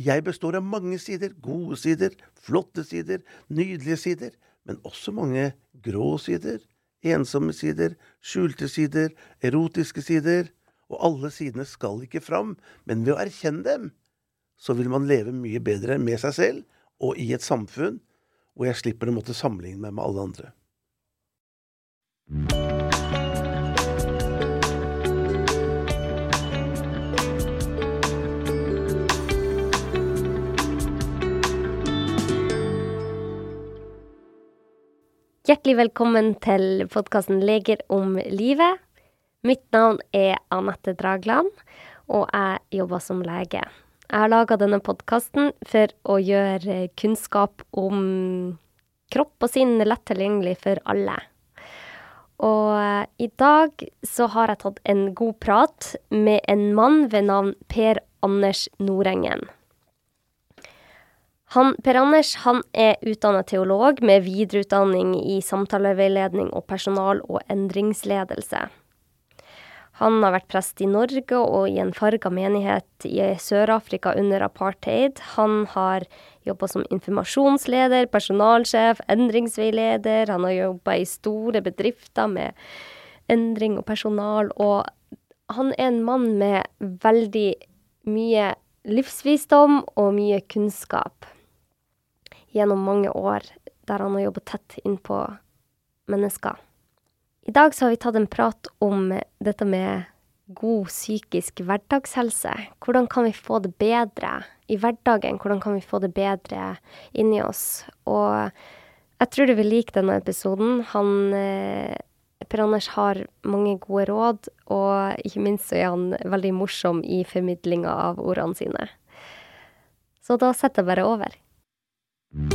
Jeg består av mange sider. Gode sider, flotte sider, nydelige sider. Men også mange grå sider, ensomme sider, skjulte sider, erotiske sider. Og alle sidene skal ikke fram, men ved å erkjenne dem, så vil man leve mye bedre med seg selv og i et samfunn hvor jeg slipper å måtte sammenligne meg med alle andre. Hjertelig velkommen til podkasten Leger om livet. Mitt navn er Anette Dragland, og jeg jobber som lege. Jeg har laga denne podkasten for å gjøre kunnskap om kropp og sinn lett tilgjengelig for alle. Og eh, i dag så har jeg tatt en god prat med en mann ved navn Per Anders Nordengen. Han, per Anders han er utdannet teolog med videreutdanning i samtaleveiledning og personal- og endringsledelse. Han har vært prest i Norge og i en farga menighet i Sør-Afrika under apartheid. Han har jobba som informasjonsleder, personalsjef, endringsveileder. Han har jobba i store bedrifter med endring og personal. Og han er en mann med veldig mye livsvisdom og mye kunnskap gjennom mange år, der han har jobbet tett innpå mennesker. I dag så har vi tatt en prat om dette med god psykisk hverdagshelse. Hvordan kan vi få det bedre i hverdagen? Hvordan kan vi få det bedre inni oss? Og jeg tror du vil like denne episoden. Han eh, Per Anders har mange gode råd, og ikke minst er han veldig morsom i formidlinga av ordene sine. Så da setter jeg bare over. Per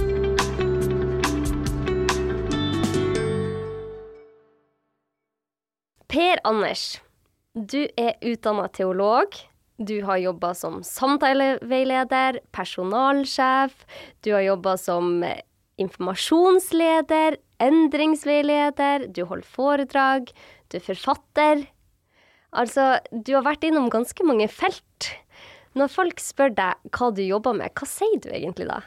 Anders, du er utdanna teolog. Du har jobba som samtaleveileder, personalsjef. Du har jobba som informasjonsleder, endringsveileder. Du holder foredrag. Du er forfatter. Altså, du har vært innom ganske mange felt. Når folk spør deg hva du jobber med, hva sier du egentlig da?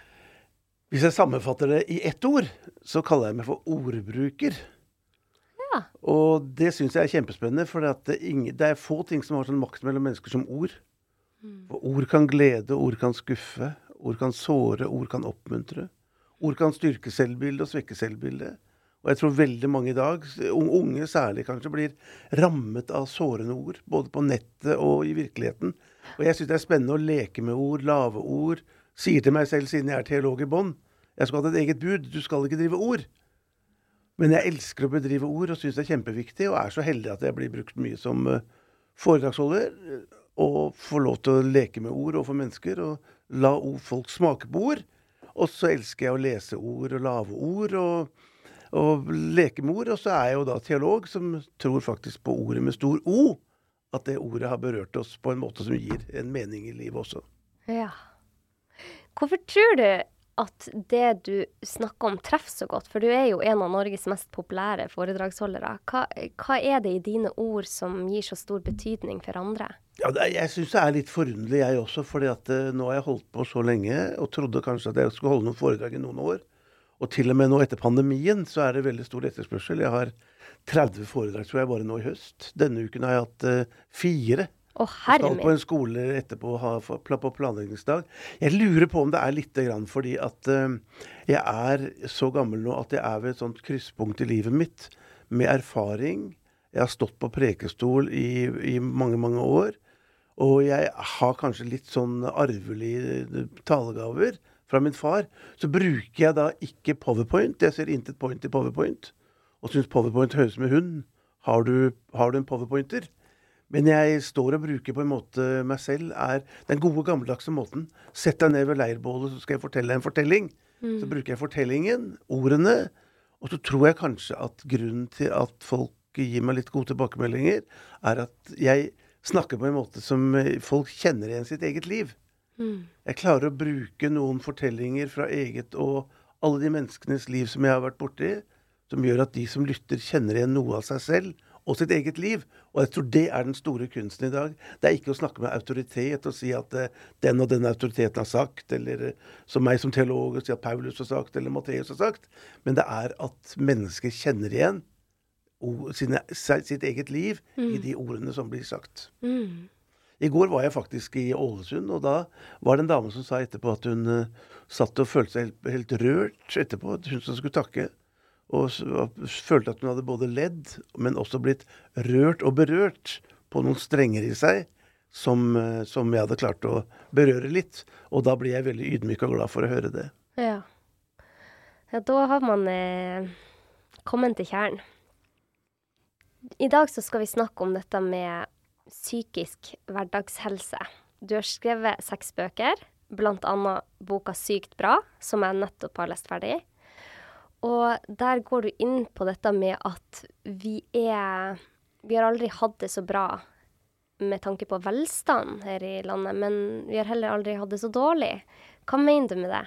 Hvis jeg sammenfatter det i ett ord, så kaller jeg meg for ordbruker. Ja. Og det syns jeg er kjempespennende, for det, det, er få ting som har sånn makt mellom mennesker som ord. For ord kan glede, ord kan skuffe, ord kan såre, ord kan oppmuntre. Ord kan styrke selvbildet og svekke selvbildet. Og jeg tror veldig mange i dag, unge særlig kanskje, blir rammet av sårende ord. Både på nettet og i virkeligheten. Og jeg syns det er spennende å leke med ord, lave ord. Sier til meg selv, siden jeg er teolog i bånn, jeg skal ha et eget bud. Du skal ikke drive ord. Men jeg elsker å bedrive ord og syns det er kjempeviktig, og er så heldig at jeg blir brukt mye som uh, foredragsholder. Og får lov til å leke med ord overfor mennesker, og la folk smake på ord. Og så elsker jeg å lese ord og lave ord og, og leke med ord. Og så er jeg jo da teolog som tror faktisk på ordet med stor O. At det ordet har berørt oss på en måte som gir en mening i livet også. Ja. Hvorfor tror du at det du snakker om, treffer så godt? For du er jo en av Norges mest populære foredragsholdere. Hva, hva er det i dine ord som gir så stor betydning for andre? Ja, Jeg syns det er litt forunderlig, jeg også. fordi uh, nå har jeg holdt på så lenge og trodde kanskje at jeg skulle holde noen foredrag i noen år. Og til og med nå etter pandemien så er det veldig stor etterspørsel. Jeg har 30 foredrag tror jeg bare nå i høst. Denne uken har jeg hatt uh, fire. Å, herre skal på en skole etterpå ha, på planleggingsdag. Jeg lurer på om det er lite grann fordi at uh, jeg er så gammel nå at jeg er ved et sånt krysspunkt i livet mitt med erfaring. Jeg har stått på prekestol i, i mange, mange år. Og jeg har kanskje litt sånn arvelige talegaver fra min far. Så bruker jeg da ikke powerpoint. Jeg ser intet point i powerpoint. Og syns powerpoint høres en hund. Har du, har du en powerpointer? Men jeg står og bruker på en måte meg selv er den gode, gammeldagse måten. Sett deg ned ved leirbålet, så skal jeg fortelle deg en fortelling. Mm. Så bruker jeg fortellingen, ordene, og så tror jeg kanskje at grunnen til at folk gir meg litt gode tilbakemeldinger, er at jeg snakker på en måte som folk kjenner igjen sitt eget liv. Mm. Jeg klarer å bruke noen fortellinger fra eget og alle de menneskenes liv som jeg har vært borti, som gjør at de som lytter, kjenner igjen noe av seg selv og sitt eget liv. Og jeg tror det er den store kunsten i dag. Det er ikke å snakke med autoritet og si at uh, den og den autoriteten har sagt, eller uh, som meg som teolog og si at Paulus har sagt, eller Matteus har sagt. Men det er at mennesker kjenner igjen sine, sitt eget liv mm. i de ordene som blir sagt. Mm. I går var jeg faktisk i Ålesund, og da var det en dame som sa etterpå at hun uh, satt og følte seg helt, helt rørt etterpå. Hun som skulle takke. Og følte at hun hadde både ledd, men også blitt rørt og berørt på noen strenger i seg som, uh, som jeg hadde klart å berøre litt. Og da blir jeg veldig ydmyk og glad for å høre det. Ja. ja da har man eh, kommet til kjernen. I dag så skal vi snakke om dette med psykisk hverdagshelse. Du har skrevet seks bøker, bl.a. boka 'Sykt bra', som jeg nettopp har lest ferdig. Og der går du inn på dette med at vi er Vi har aldri hatt det så bra med tanke på velstand her i landet, men vi har heller aldri hatt det så dårlig. Hva mener du med det?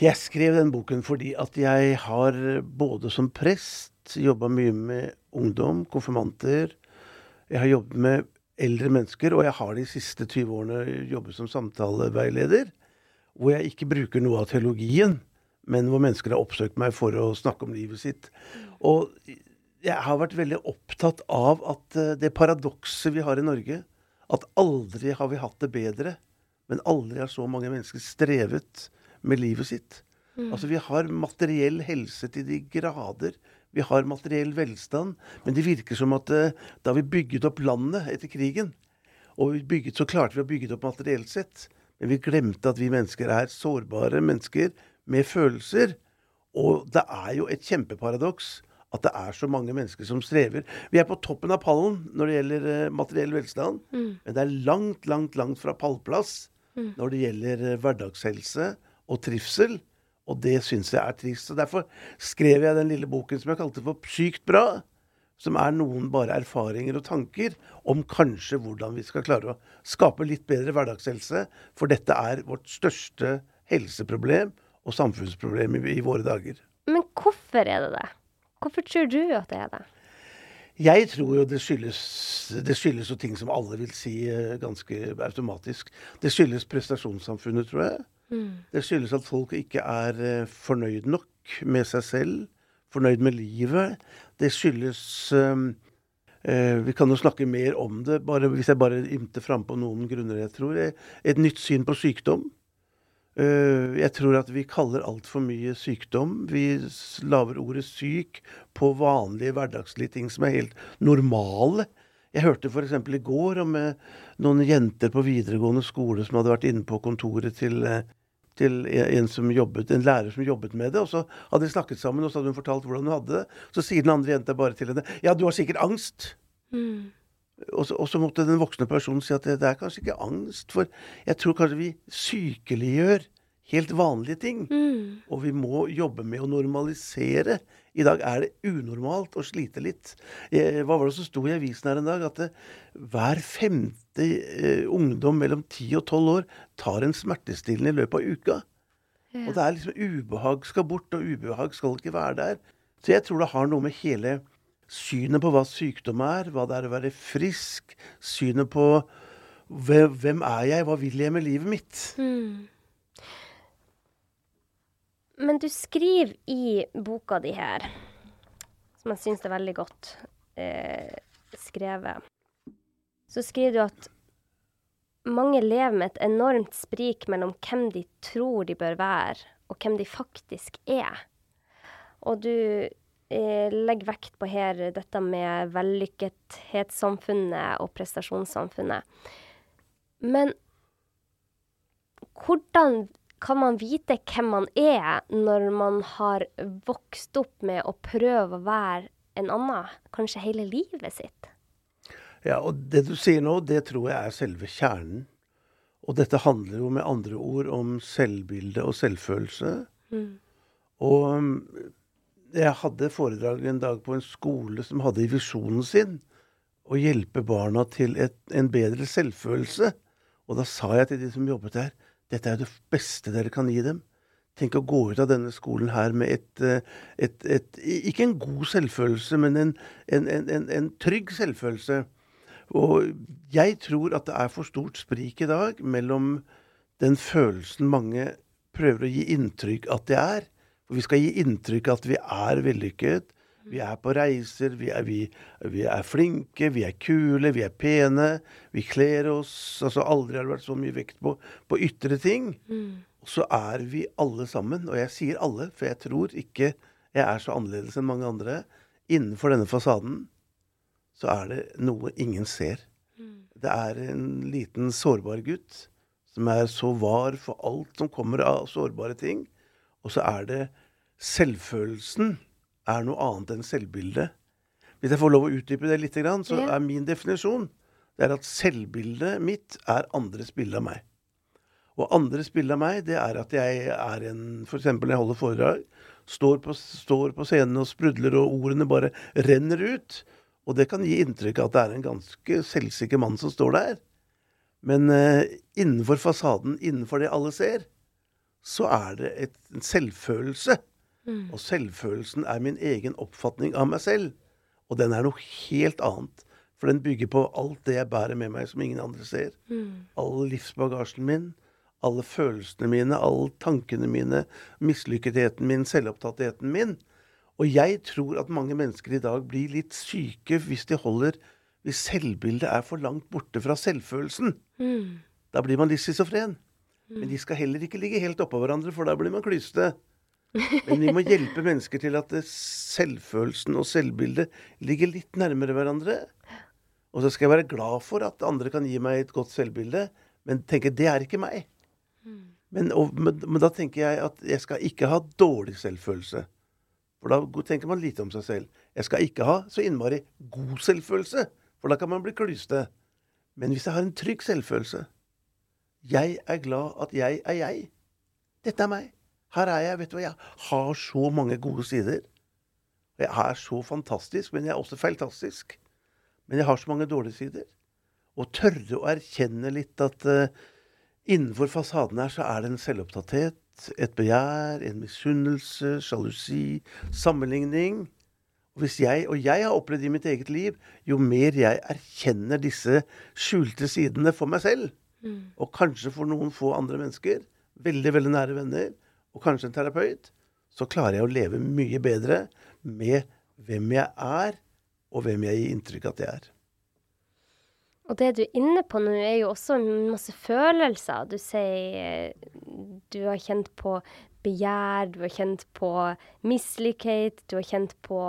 Jeg skrev den boken fordi at jeg har både som prest jobba mye med ungdom, konfirmanter, jeg har jobbet med eldre mennesker, og jeg har de siste 20 årene jobbet som samtaleveileder. Hvor jeg ikke bruker noe av teologien, men hvor mennesker har oppsøkt meg for å snakke om livet sitt. Og jeg har vært veldig opptatt av at eh, det paradokset vi har i Norge, at aldri har vi hatt det bedre, men aldri har så mange mennesker strevet med livet sitt. Mm. Altså Vi har materiell helse til de grader. Vi har materiell velstand, men det virker som at eh, da vi bygget opp landet etter krigen, og vi bygget, så klarte vi å bygge det opp materielt sett, men vi glemte at vi mennesker er sårbare mennesker med følelser. Og det er jo et kjempeparadoks at det er så mange mennesker som strever. Vi er på toppen av pallen når det gjelder uh, materiell velstand, mm. men det er langt, langt, langt fra pallplass mm. når det gjelder uh, hverdagshelse og trivsel. Og det syns jeg er trist. Så Derfor skrev jeg den lille boken som jeg kalte for Sykt bra. Som er noen bare erfaringer og tanker om kanskje hvordan vi skal klare å skape litt bedre hverdagshelse. For dette er vårt største helseproblem og samfunnsproblem i, i våre dager. Men hvorfor er det det? Hvorfor tror du at det er det? Jeg tror jo det skyldes, det skyldes jo ting som alle vil si eh, ganske automatisk. Det skyldes prestasjonssamfunnet, tror jeg. Mm. Det skyldes at folk ikke er uh, fornøyd nok med seg selv, fornøyd med livet. Det skyldes um, uh, Vi kan jo snakke mer om det, bare, hvis jeg bare ymter frampå noen grunner, jeg tror. Et nytt syn på sykdom. Uh, jeg tror at vi kaller altfor mye sykdom. Vi lager ordet syk på vanlige hverdagslige ting som er helt normale. Jeg hørte f.eks. i går om noen jenter på videregående skole som hadde vært inne på kontoret til til en, som jobbet, en lærer som jobbet med det. Og så hadde de snakket sammen, og så hadde hun fortalt hvordan hun hadde det. Så sier den andre jenta bare til henne Ja, du har sikkert angst. Mm. Og, så, og, så, måtte den voksne personen si at det, det, er kanskje ikke angst, for jeg tror kanskje vi sykeliggjør helt vanlige ting. Mm. Og vi må jobbe med å normalisere. I dag er det unormalt å slite litt. Eh, hva var det som sto i avisen her en dag? At det, hver femte eh, ungdom mellom 10 og 12 år tar en smertestillende i løpet av uka. Ja. Og det er liksom ubehag skal bort, og ubehag skal ikke være der. Så jeg tror det har noe med hele synet på hva sykdom er, hva det er å være frisk, synet på hvem er jeg, hva vil jeg med livet mitt? Mm. Men du skriver i boka di her, som jeg syns er veldig godt eh, skrevet, så skriver du at mange lever med et enormt sprik mellom hvem de tror de bør være, og hvem de faktisk er. Og du legger vekt på her dette med vellykkethetssamfunnet og prestasjonssamfunnet. Men hvordan kan man vite hvem man er når man har vokst opp med å prøve å være en annen, kanskje hele livet sitt? Ja, og det du sier nå, det tror jeg er selve kjernen. Og dette handler jo med andre ord om selvbilde og selvfølelse. Mm. Og jeg hadde foredrag en dag på en skole som hadde i visjonen sin å hjelpe barna til et, en bedre selvfølelse. Og da sa jeg til de som jobbet der, dette er det beste dere kan gi dem. Tenk å gå ut av denne skolen her med et, eh, et, et Ikke en god selvfølelse, men en, en, en, en, trygg selvfølelse. Og jeg tror at det er for stort sprik i dag mellom den følelsen mange prøver å gi inntrykk at det er. For vi skal gi inntrykk at vi er vellykket. Vi er på reiser, vi er, vi, vi er, flinke, vi er kule, vi er pene. Vi kler oss. Altså Aldri har det vært så mye vekt på, på ytre ting. Mm. Og så er vi alle sammen, og jeg sier alle, for jeg tror ikke jeg er så annerledes enn mange andre. Innenfor denne fasaden så er det noe ingen ser. Mm. Det er en liten sårbar gutt som er så var for alt som kommer av sårbare ting. Og så er det selvfølelsen er noe annet enn selvbildet. Hvis jeg får lov å utdype det litt, så er min definisjon det er at selvbildet mitt er andres bilde av meg. Og andres bilde av meg, det er at jeg er en F.eks. når jeg holder foredrag, står på, står på scenen og sprudler, og ordene bare renner ut. Og det kan gi inntrykk av at det er en ganske selvsikker mann som står der. Men uh, innenfor fasaden, innenfor det alle ser, så er det et, en selvfølelse. Mm. Og selvfølelsen er min egen oppfatning av meg selv. Og den er noe helt annet. For den bygger på alt det jeg bærer med meg som ingen andre ser. Mm. All livsbagasjen min, alle følelsene mine, alle tankene mine, mislykketheten min, selvopptattheten min. Og jeg tror at mange mennesker i dag blir litt syke hvis de holder hvis selvbildet er for langt borte fra selvfølelsen. Mm. Da blir man litt schizofren. Mm. Men de skal heller ikke ligge helt oppå hverandre, for da blir man klyste. Men vi må hjelpe mennesker til at selvfølelsen og selvbildet ligger litt nærmere hverandre. Og så skal jeg være glad for at andre kan gi meg et godt selvbilde, men tenke det er ikke meg. Mm. Men, og, men, men, da tenker jeg at jeg skal ikke ha dårlig selvfølelse. For da tenker man lite om seg selv. Jeg skal ikke ha så innmari god selvfølelse. For da kan man bli klyste. Men hvis jeg har en trygg selvfølelse Jeg er glad at jeg er jeg. Dette er meg. Her er jeg. Vet du hva, jeg har så mange gode sider. Jeg er så fantastisk, men jeg er også feiltastisk. Men jeg har så mange dårlige sider. Og tørre å erkjenne litt at uh, innenfor fasaden her så er det en selvopptatthet, et begjær, en misunnelse, sjalusi, sammenligning. Og, hvis jeg, og jeg har opplevd i mitt eget liv, jo mer jeg erkjenner disse skjulte sidene for meg selv, mm. og kanskje for noen få andre mennesker, veldig, veldig nære venner, og kanskje en terapeut, så klarer jeg å leve mye bedre med hvem jeg er, og hvem jeg gir inntrykk at jeg er. Og det du er inne på nå, er jo også masse følelser. Du sier du har kjent på begjær, du har kjent på mislikhet, du har kjent på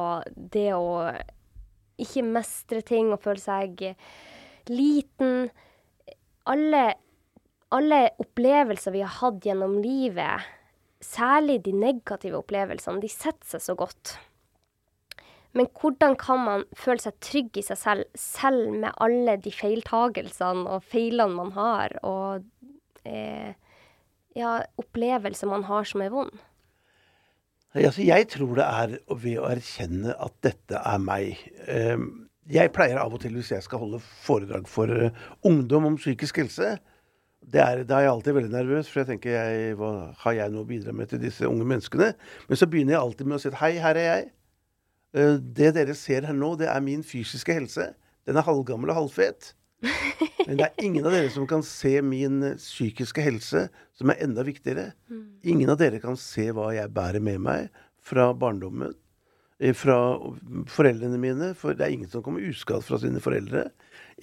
det å ikke mestre ting og føle seg liten. Alle, alle opplevelser vi har hatt gjennom livet, særlig de negative opplevelsene, de setter seg så godt. Men hvordan kan man føle seg trygg i seg selv, selv med alle de feiltagelsene og feilene man har, og eh, ja, opplevelser man har som er vond? Jeg tror det er ved å erkjenne at dette er meg. Ehm, jeg pleier av og til, hvis jeg skal holde foredrag for eh, ungdom om psykisk helse det er, Da er jeg alltid veldig nervøs, for jeg tenker jeg, hva har jeg noe å bidra med til disse unge menneskene? Men så begynner jeg alltid med å si hei, her er jeg. Eh, det dere ser her nå, det er min fysiske helse. Den er halvgammel og halvfet. Men det er ingen av dere som kan se min eh, psykiske helse, som er enda viktigere. Mm. Ingen av dere kan se hva jeg bærer med meg fra barndommen, fra foreldrene mine. For det er ingen som kommer uskadd fra sine foreldre.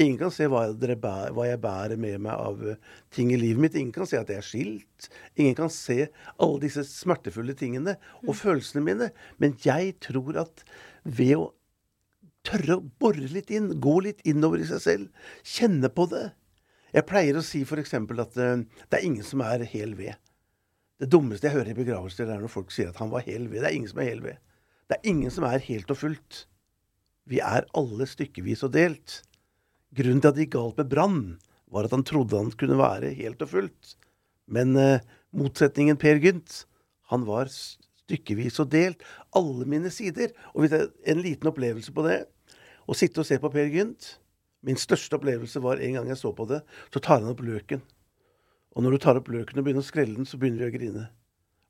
Ingen kan se hva, jeg bærer med meg av eh, ting i livet mitt. Ingen kan se at jeg er skilt. Ingen kan se alle disse smertefulle tingene og følelsene mine. Men jeg tror at ved å tørre å bore litt inn, gå litt innover i seg selv, kjenne på det. Jeg pleier å si f.eks. at uh, det er ingen som er hel ved. Det dummeste jeg hører i begravelser, er når folk sier at han var hel ved. Det er ingen som er hel ved. Det er ingen som er helt og fullt. Vi er alle stykkevis og delt. Grunnen til at det gikk galt med Brann, var at han trodde han kunne være helt og fullt. Men eh, motsetningen Per Gynt, han var stykkevis og delt. Alle mine sider. Og hvis jeg, en liten opplevelse på det Å sitte og se på Per Gynt Min største opplevelse var en gang jeg så på det, så tar han opp løken. Og når du tar opp løken og begynner å skrelle den, så begynner vi å grine.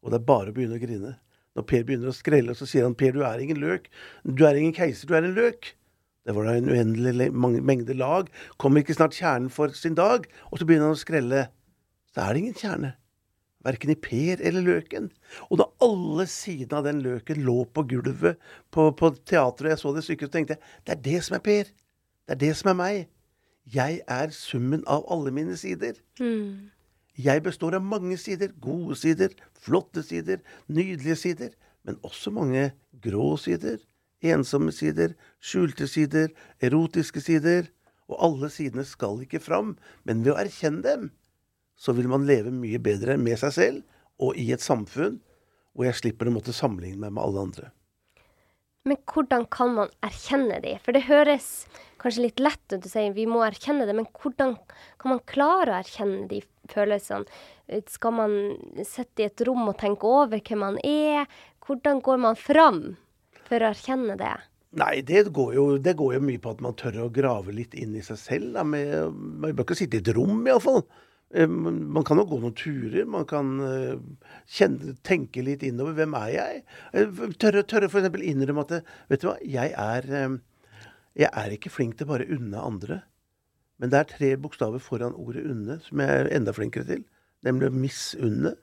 Og det er bare å begynne å grine. Når Per begynner å skrelle, så sier han Per, du er ingen løk. Du er ingen keiser, du er en løk. Det var da en uendelig mengde lag. Kommer ikke snart kjernen for sin dag? Og så begynner han å skrelle. Så er det ingen kjerne. Verken i Per eller løken. Og da alle sidene av den løken lå på gulvet på, på teatret, og jeg så det stykket, så tenkte jeg det er det som er Per. Det er det som er meg. Jeg er summen av alle mine sider. Mm. Jeg består av mange sider. Gode sider, flotte sider, nydelige sider. Men også mange grå sider, ensomme sider, skjulte sider, erotiske sider. Og alle sidene skal ikke fram. Men ved å erkjenne dem, så vil man leve mye bedre med seg selv og i et samfunn hvor jeg slipper å måtte sammenligne meg med alle andre. Men hvordan kan man erkjenne de? For det høres kanskje litt lett ut å si vi må erkjenne det, men hvordan kan man klare å erkjenne de følelsene? Skal man sitte i et rom og tenke over hvem man er? Hvordan går man fram for å erkjenne det? Nei, det går, jo, det går jo mye på at man tør å grave litt inn i seg selv. Da, med, man bør ikke sitte i et rom, iallfall. Eh, man kan jo gå noen turer. Man kan eh, kjenne, tenke litt innover. Hvem er jeg? Eh, tørre, tørre f.eks. innrømme at vet du hva, jeg er, jeg er ikke flink til bare å unne andre. Men det er tre bokstaver foran ordet 'unne' som jeg er enda flinkere til. Nemlig misunne.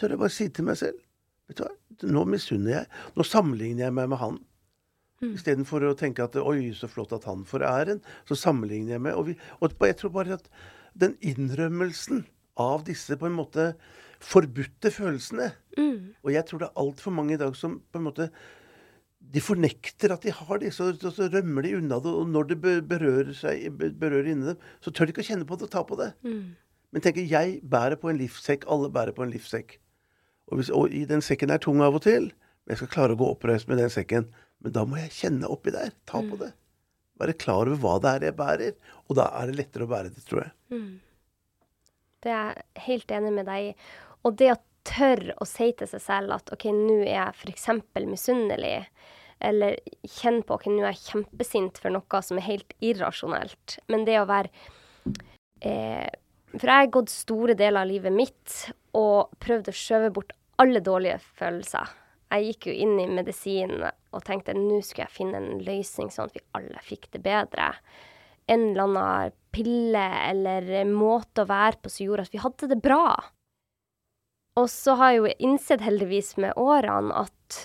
Tør jeg bare si til meg selv Vet du hva, nå misunner jeg. Nå sammenligner jeg meg med han. Mm. Istedenfor å tenke at 'oi, så flott at han får æren', så sammenligner jeg meg. Og, vi, og jeg tror bare at den innrømmelsen av disse på en måte forbudte følelsene. Mm. Og jeg tror det er altfor mange i dag som på en måte de fornekter at de har det, så, så rømmer de unna det. Og når det berører, seg, berører inni dem, så tør de ikke å kjenne på det og ta på det. Mm. Men tenker jeg bærer på en livssekk. Alle bærer på en livssekk. Og, hvis, og i den sekken er tung av og til. Men jeg skal klare å gå oppreist med den sekken. Men da må jeg kjenne oppi der. Ta på mm. det. Være klar over hva det er jeg bærer. Og da er det lettere å bære det, tror jeg. Mm. Det er jeg helt enig med deg i. Og det å tørre å si til seg selv at OK, nå er jeg f.eks. misunnelig, eller kjenne på OK, nå er jeg kjempesint for noe som er helt irrasjonelt. Men det å være eh, For jeg har gått store deler av livet mitt og prøvd å skjøve bort alle dårlige følelser. Jeg gikk jo inn i medisin og tenkte nå skulle jeg finne en løsning sånn at vi alle fikk det bedre. En eller annen pille eller måte å være på som gjorde at vi hadde det bra. Og så har jeg jo innsett heldigvis med årene at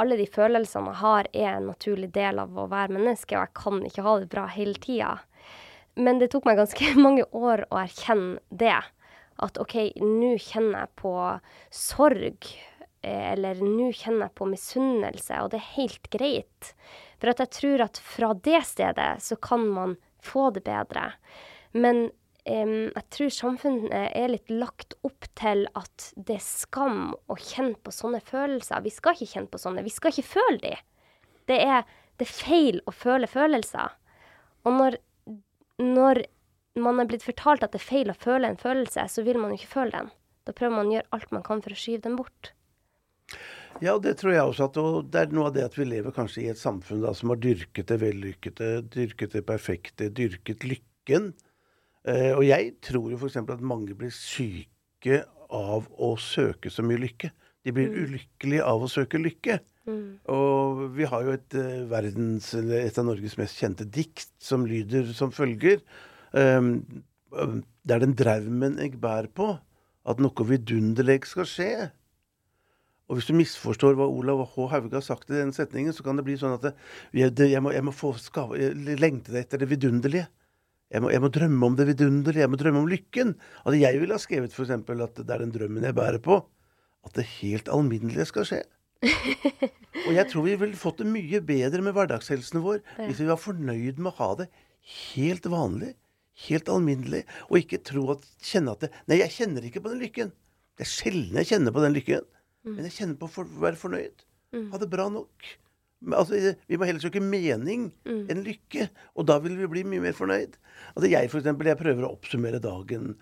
alle de følelsene jeg har, er en naturlig del av å være menneske, og jeg kan ikke ha det bra hele tida. Men det tok meg ganske mange år å erkjenne det. At OK, nå kjenner jeg på sorg Eh, eller nå kjenner jeg på misunnelse, og det er helt greit. For jeg tror at fra det stedet så kan man få det bedre. Men um, jeg tror samfunnet er litt lagt opp til at det er skam å kjenne på sånne følelser. Vi skal ikke kjenne på sånne. Vi skal ikke føle de. Det er, det er feil å føle følelser. Og når, når man er blitt fortalt at det er feil å føle en følelse, så vil man jo ikke føle den. Da prøver man å gjøre alt man kan for å skyve den bort. Ja, det tror jeg også. At, og det er noe av det at vi lever kanskje i et samfunn da, som har dyrket det vellykkede, dyrket det perfekte, dyrket lykken. Eh, og jeg tror jo f.eks. at mange blir syke av å søke så mye lykke. De blir mm. ulykkelige av å søke lykke. Mm. Og vi har jo et, uh, verdens, et av Norges mest kjente dikt som lyder som følger. Um, det er den draumen jeg bærer på, at noe vidunderleg skal skje. Og hvis du misforstår hva Olav H. Hauge har sagt i den setningen, så kan det bli sånn at det, jeg, det, jeg, må, jeg, må, få skave, jeg lengte etter det vidunderlige. Jeg må, jeg må, drømme om det vidunderlige. Jeg må drømme om lykken. At jeg ville ha skrevet f.eks. at det er den drømmen jeg bærer på. At det helt alminnelige skal skje. og jeg tror vi ville fått det mye bedre med hverdagshelsen vår hvis vi var fornøyd med å ha det helt vanlig, helt alminnelig, og ikke tro at, kjenne at det Nei, jeg kjenner ikke på den lykken. Det er sjelden jeg kjenner på den lykken. Mm. Men jeg kjenner på å være fornøyd. Mm. Ha det bra nok. Altså, vi må heller søke mening mm. enn lykke. Og da vil vi bli mye mer fornøyd. Altså, jeg for eksempel, jeg prøver å oppsummere dagen.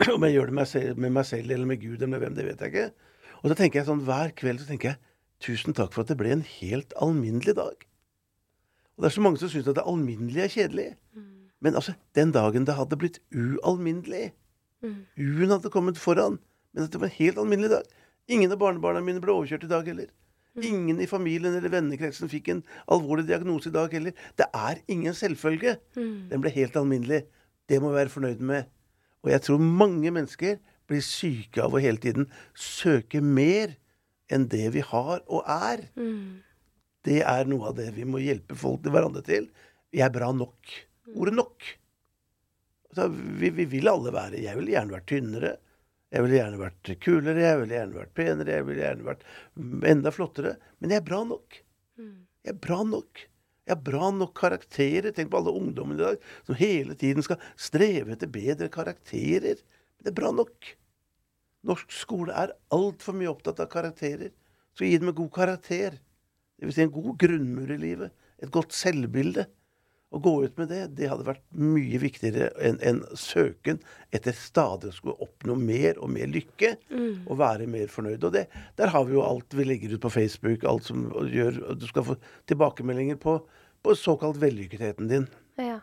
Om jeg gjør det med, selv, med meg selv eller med Gud eller med hvem, det vet jeg ikke. Og så tenker jeg sånn hver kveld så tenker jeg tusen takk for at det ble en helt alminnelig dag. Og det er så mange som syns at det alminnelige er kjedelig. Mm. Men altså, den dagen det hadde blitt ualminnelig, mm. U-en hadde kommet foran, men at det var en helt alminnelig dag, Ingen av barnebarna mine ble overkjørt i dag heller. Mm. Ingen i familien eller vennekretsen fikk en alvorlig diagnose i dag heller. Det er ingen selvfølge. Mm. Den ble helt alminnelig. Det må vi være fornøyd med. Og jeg tror mange mennesker blir syke av å hele tiden søke mer enn det vi har og er. Mm. Det er noe av det vi må hjelpe folk til hverandre til. Vi er bra nok. Ordet nok. Altså, vi, vi vil alle være Jeg ville gjerne vært tynnere. Jeg ville gjerne vært kulere, jeg ville gjerne vært penere, jeg ville gjerne vært enda flottere. Men jeg er bra nok. Mm. Jeg er bra nok. Jeg har bra nok karakterer. Tenk på alle ungdommene i dag som hele tiden skal streve etter bedre karakterer. Men det er bra nok. Norsk skole er altfor mye opptatt av karakterer. Så gi dem en god karakter. Dvs. Si en god grunnmur i livet. Et godt selvbilde. Å gå ut med det, det hadde vært mye viktigere enn en søken etter stadig å skulle oppnå mer og mer lykke. Mm. Og være mer fornøyd. Og det, der har vi jo alt vi legger ut på Facebook. Alt som gjør Du skal få tilbakemeldinger på, på såkalt vellykketheten din. Ja.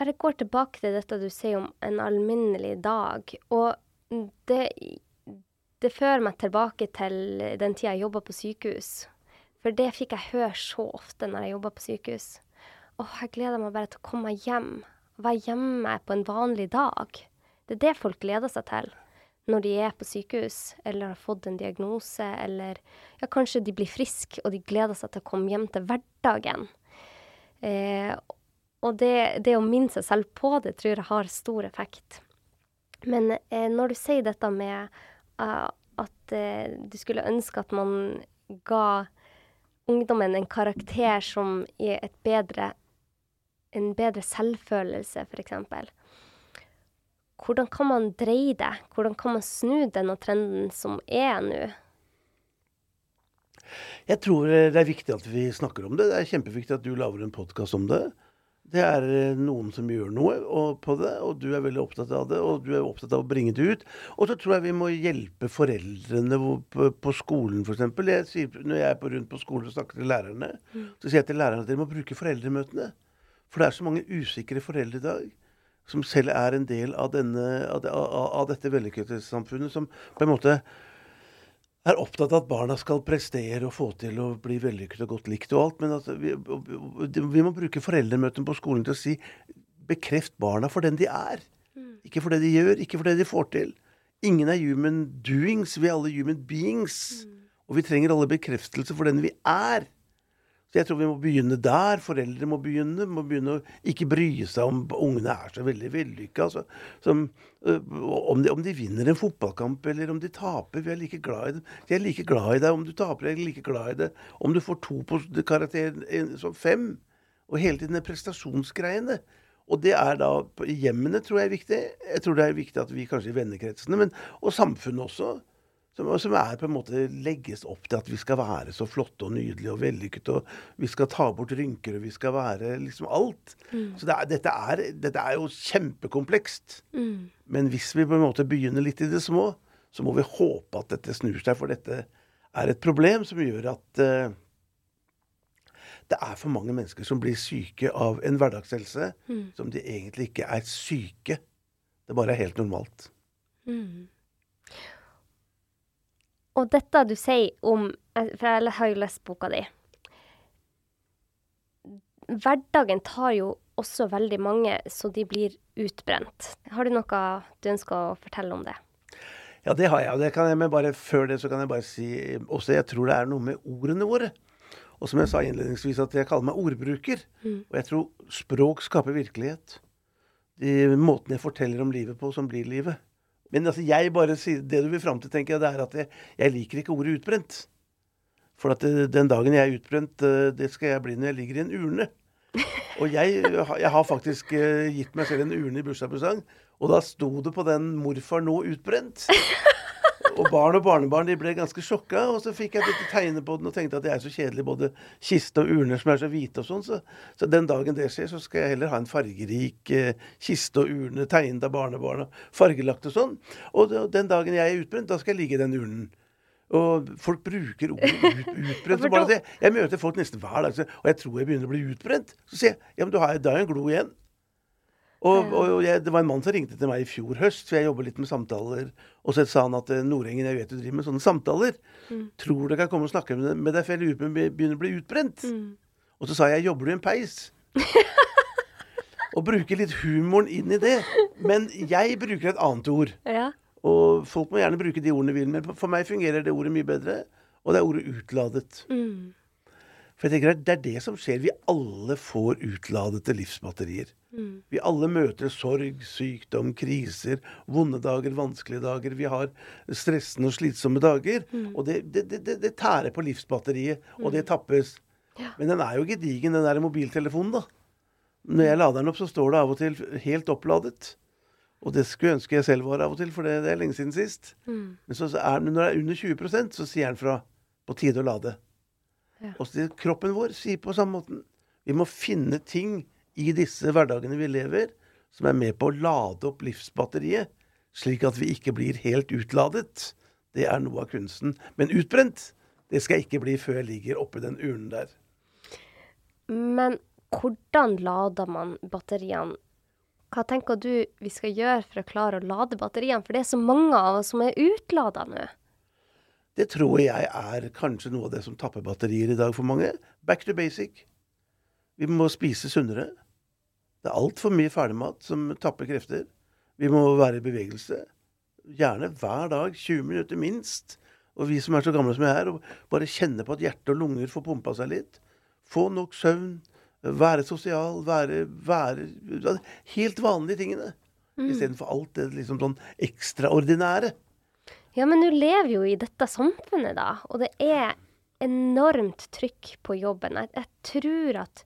Bare går tilbake til dette du sier om en alminnelig dag. Og det, det fører meg tilbake til den tida jeg jobba på sykehus. For det fikk jeg høre så ofte når jeg jobba på sykehus. Åh, jeg gleder meg bare til å komme meg hjem. Være hjemme på en vanlig dag. Det er det folk gleder seg til når de er på sykehus eller har fått en diagnose, eller ja, kanskje de blir friske og de gleder seg til å komme hjem til hverdagen. Eh, og det, det å minne seg selv på det tror jeg har stor effekt. Men eh, når du sier dette med uh, at eh, du skulle ønske at man ga ungdommen en karakter som gir bedre, en bedre selvfølelse, f.eks. Hvordan kan man dreie det? Hvordan kan man snu denne trenden som er nå? Jeg tror eh, det er viktig at vi snakker om det. Det er kjempeviktig at du lager en podkast om det. Det er eh, noen som gjør noe på det, og du er veldig opptatt av det. Og du er opptatt av å bringe det ut. Og så tror jeg vi må hjelpe foreldrene på, skolen, f.eks. Når jeg er på, rundt på skolen og snakker til lærerne, så sier jeg til lærerne at dere må bruke foreldremøtene. For det er så mange usikre foreldre i dag som selv er en del av, denne, av, av, dette vellykkethetssamfunnet, som på en måte er opptatt av at barna skal prestere og få til å bli vellykket og godt likt og alt. Men at vi, vi må bruke foreldremøtene på skolen til å si bekreft barna for den de er. Ikke for det de gjør, ikke for det de får til. Ingen er human doings, vi er alle human beings. Og vi trenger alle bekreftelse for den vi er. Så jeg tror vi må begynne der. Foreldre må begynne. Må begynne å ikke bry seg om ungene er så veldig vellykka. Altså, øh, om, de, om, de, vinner en fotballkamp eller om de taper. Vi er like glad i dem. De er like glad i deg om du taper. Jeg er like glad i det om du får to på karakter som fem. Og hele tiden er prestasjonsgreiene. Og det er da i hjemmene, tror jeg er viktig. Jeg tror det er viktig at vi kanskje i vennekretsene, men, og samfunnet også, som, som, er på en måte legges opp til at vi skal være så flotte og nydelige og vellykkede. Og vi skal ta bort rynker, og vi skal være liksom alt. Mm. Så det er, dette, er, dette, er, jo kjempekomplekst. Mm. Men hvis vi på en måte begynner litt i det små, så må vi håpe at dette snur seg. For dette er et problem som gjør at uh, det er for mange mennesker som blir syke av en hverdagshelse mm. som de egentlig ikke er syke. Det bare er helt normalt. Mm. Og dette du sier om eh, For jeg har jo lest boka di. Hverdagen tar jo også veldig mange så de blir utbrent. Har du noe du ønsker å fortelle om det? Ja, det har jeg. Og det kan jeg, men bare før det så kan jeg bare si også jeg tror det er noe med ordene våre. Og som jeg sa innledningsvis, at jeg kaller meg ordbruker. Mm. Og jeg tror språk skaper virkelighet. De måten jeg forteller om livet på, som blir livet. Men altså, jeg bare sier, det du vil fram til, tenker jeg, det er at jeg, jeg liker ikke ordet utbrent. For at det, den dagen jeg er utbrent, eh, det skal jeg bli når jeg ligger i en urne. Og jeg, jeg har faktisk eh, gitt meg selv en urne i bursdagspresang, og da sto det på den 'morfar nå utbrent'. Og barn og barnebarn de ble ganske sjokka, og så fikk jeg dette tegnet på den og tenkte at det er så kjedelig, både kiste og urner som er så hvite og sånn. Så, så, den dagen det skjer, så skal jeg heller ha en fargerik eh, kiste og urne tegnet av barnebarn og fargelagt og sånn. Og den dagen jeg er utbrent, da skal jeg ligge i den urnen. Og folk bruker ordet ut, utbrent. Jeg møter folk nesten hver dag, og jeg tror jeg begynner å bli utbrent. Så sier jeg ja, men du har, da er en glo igjen. Og, og jeg, det var en mann som ringte til meg i fjor høst, for jeg jobber litt med samtaler. Og så sa han at eh, Nordengen, jeg vet du driver med sånne samtaler. Tror du kan komme og snakke med deg, for jeg lurer på om jeg begynner å bli utbrent. Og så sa jeg jobber du i en peis? og bruker litt humoren inn i det. Men jeg bruker et annet ord. Ja. Og folk må gjerne bruke de ordene de vil, men for meg fungerer det ordet mye bedre. Og det er ordet utladet. Mm. For jeg tenker at det er det som skjer. Vi alle får utladete livsbatterier. Vi alle møter sorg, sykdom, kriser, vonde dager, vanskelige dager. Vi har stressende og slitsomme dager. Og det, det, det, det, tærer på livsbatteriet, og det tappes. Men den er jo gedigen, den der mobiltelefonen, da. Når jeg lader den opp, så står det av og til helt oppladet. Og det skulle jeg ønske jeg selv var av og til, for det, det er lenge siden sist. Men så så er, når det er under 20% så sier den fra på tide å lade. Ja. Også kroppen vår sier på samme måten. Vi må finne ting i disse hverdagene vi lever, som er med på å lade opp livsbatteriet, slik at vi ikke blir helt utladet. Det er noe av kunsten. Men utbrent, det skal jeg ikke bli før jeg ligger oppi den urnen der. Men hvordan lader man batteriene? Hva tenker du vi skal gjøre for å klare å lade batteriene? For det er så mange av oss som er utlada nå. Det tror jeg er kanskje noe av det som tapper batterier i dag for mange. Back to basic. Vi må spise sunnere. Det er altfor mye ferdigmat som tapper krefter. Vi må være i bevegelse. Gjerne hver dag, 20 minutter minst. Og vi som er så gamle som jeg er, bare kjenne på at hjerte og lunger får pumpa seg litt. Få nok søvn. Være sosial. Være, være Helt vanlige tingene. Istedenfor alt det liksom sånn ekstraordinære. Ja, men du lever jo i dette samfunnet, da. Og det er enormt trykk på jobben. Jeg, jeg tror at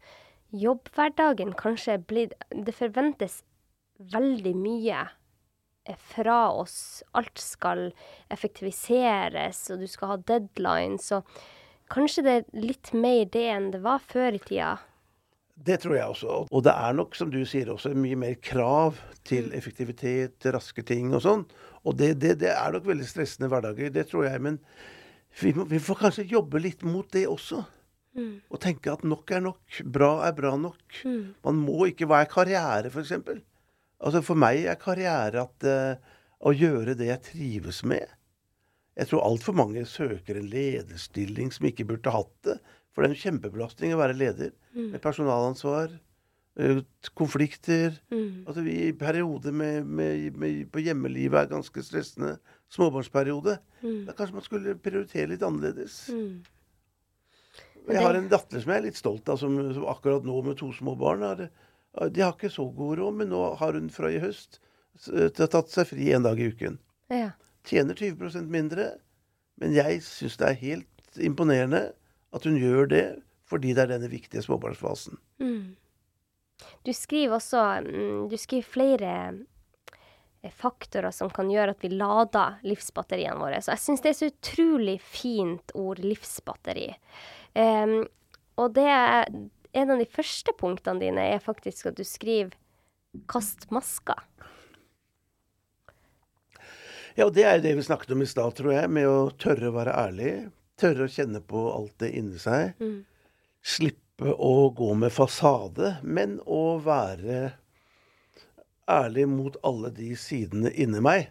jobbhverdagen kanskje er blitt Det forventes veldig mye fra oss. Alt skal effektiviseres, og du skal ha deadlines. Og kanskje det er litt mer det enn det var før i tida. Det tror jeg også. Og det er nok, som du sier, også mye mer krav til effektivitet, raske ting og sånn. Og det, det, det er nok veldig stressende hverdager, det tror jeg. Men vi, må, vi får kanskje jobbe litt mot det også. Og tenke at nok er nok. Bra er bra nok. Man må ikke Hva er karriere, f.eks.? Altså for meg er karriere at uh, å gjøre det jeg trives med. Jeg tror altfor mange søker en lederstilling som ikke burde hatt det. For det er en kjempebelastning å være leder. Med personalansvar, eh, konflikter. Altså vi i perioder med, med, med, på hjemmelivet er ganske stressende. Småbarnsperiode. Da kanskje man skulle prioritere litt annerledes. Jeg har en datter som jeg er litt stolt av, som, som akkurat nå med to små barn har, De har ikke så god råd, men nå har hun fra i høst s- tatt seg fri en dag i uken. Ja. Tjener 20 mindre, men jeg syns det er helt imponerende at hun gjør det fordi det er denne viktige småbarnsfasen. Du skriver også mm, Du skriver flere eh, faktorer som kan gjøre at vi lader livsbatteriene våre. Så jeg syns det er så utrolig fint ord, livsbatteri. Um, og det er En av de første punktene dine er faktisk at du skriver 'kast maska'. Ja, og det er jo det vi snakket om i stad, tror jeg, med å tørre å være ærlig. Tørre å kjenne på alt det inni seg. Slippe å gå med fasade, men å være ærlig mot alle de sidene inni meg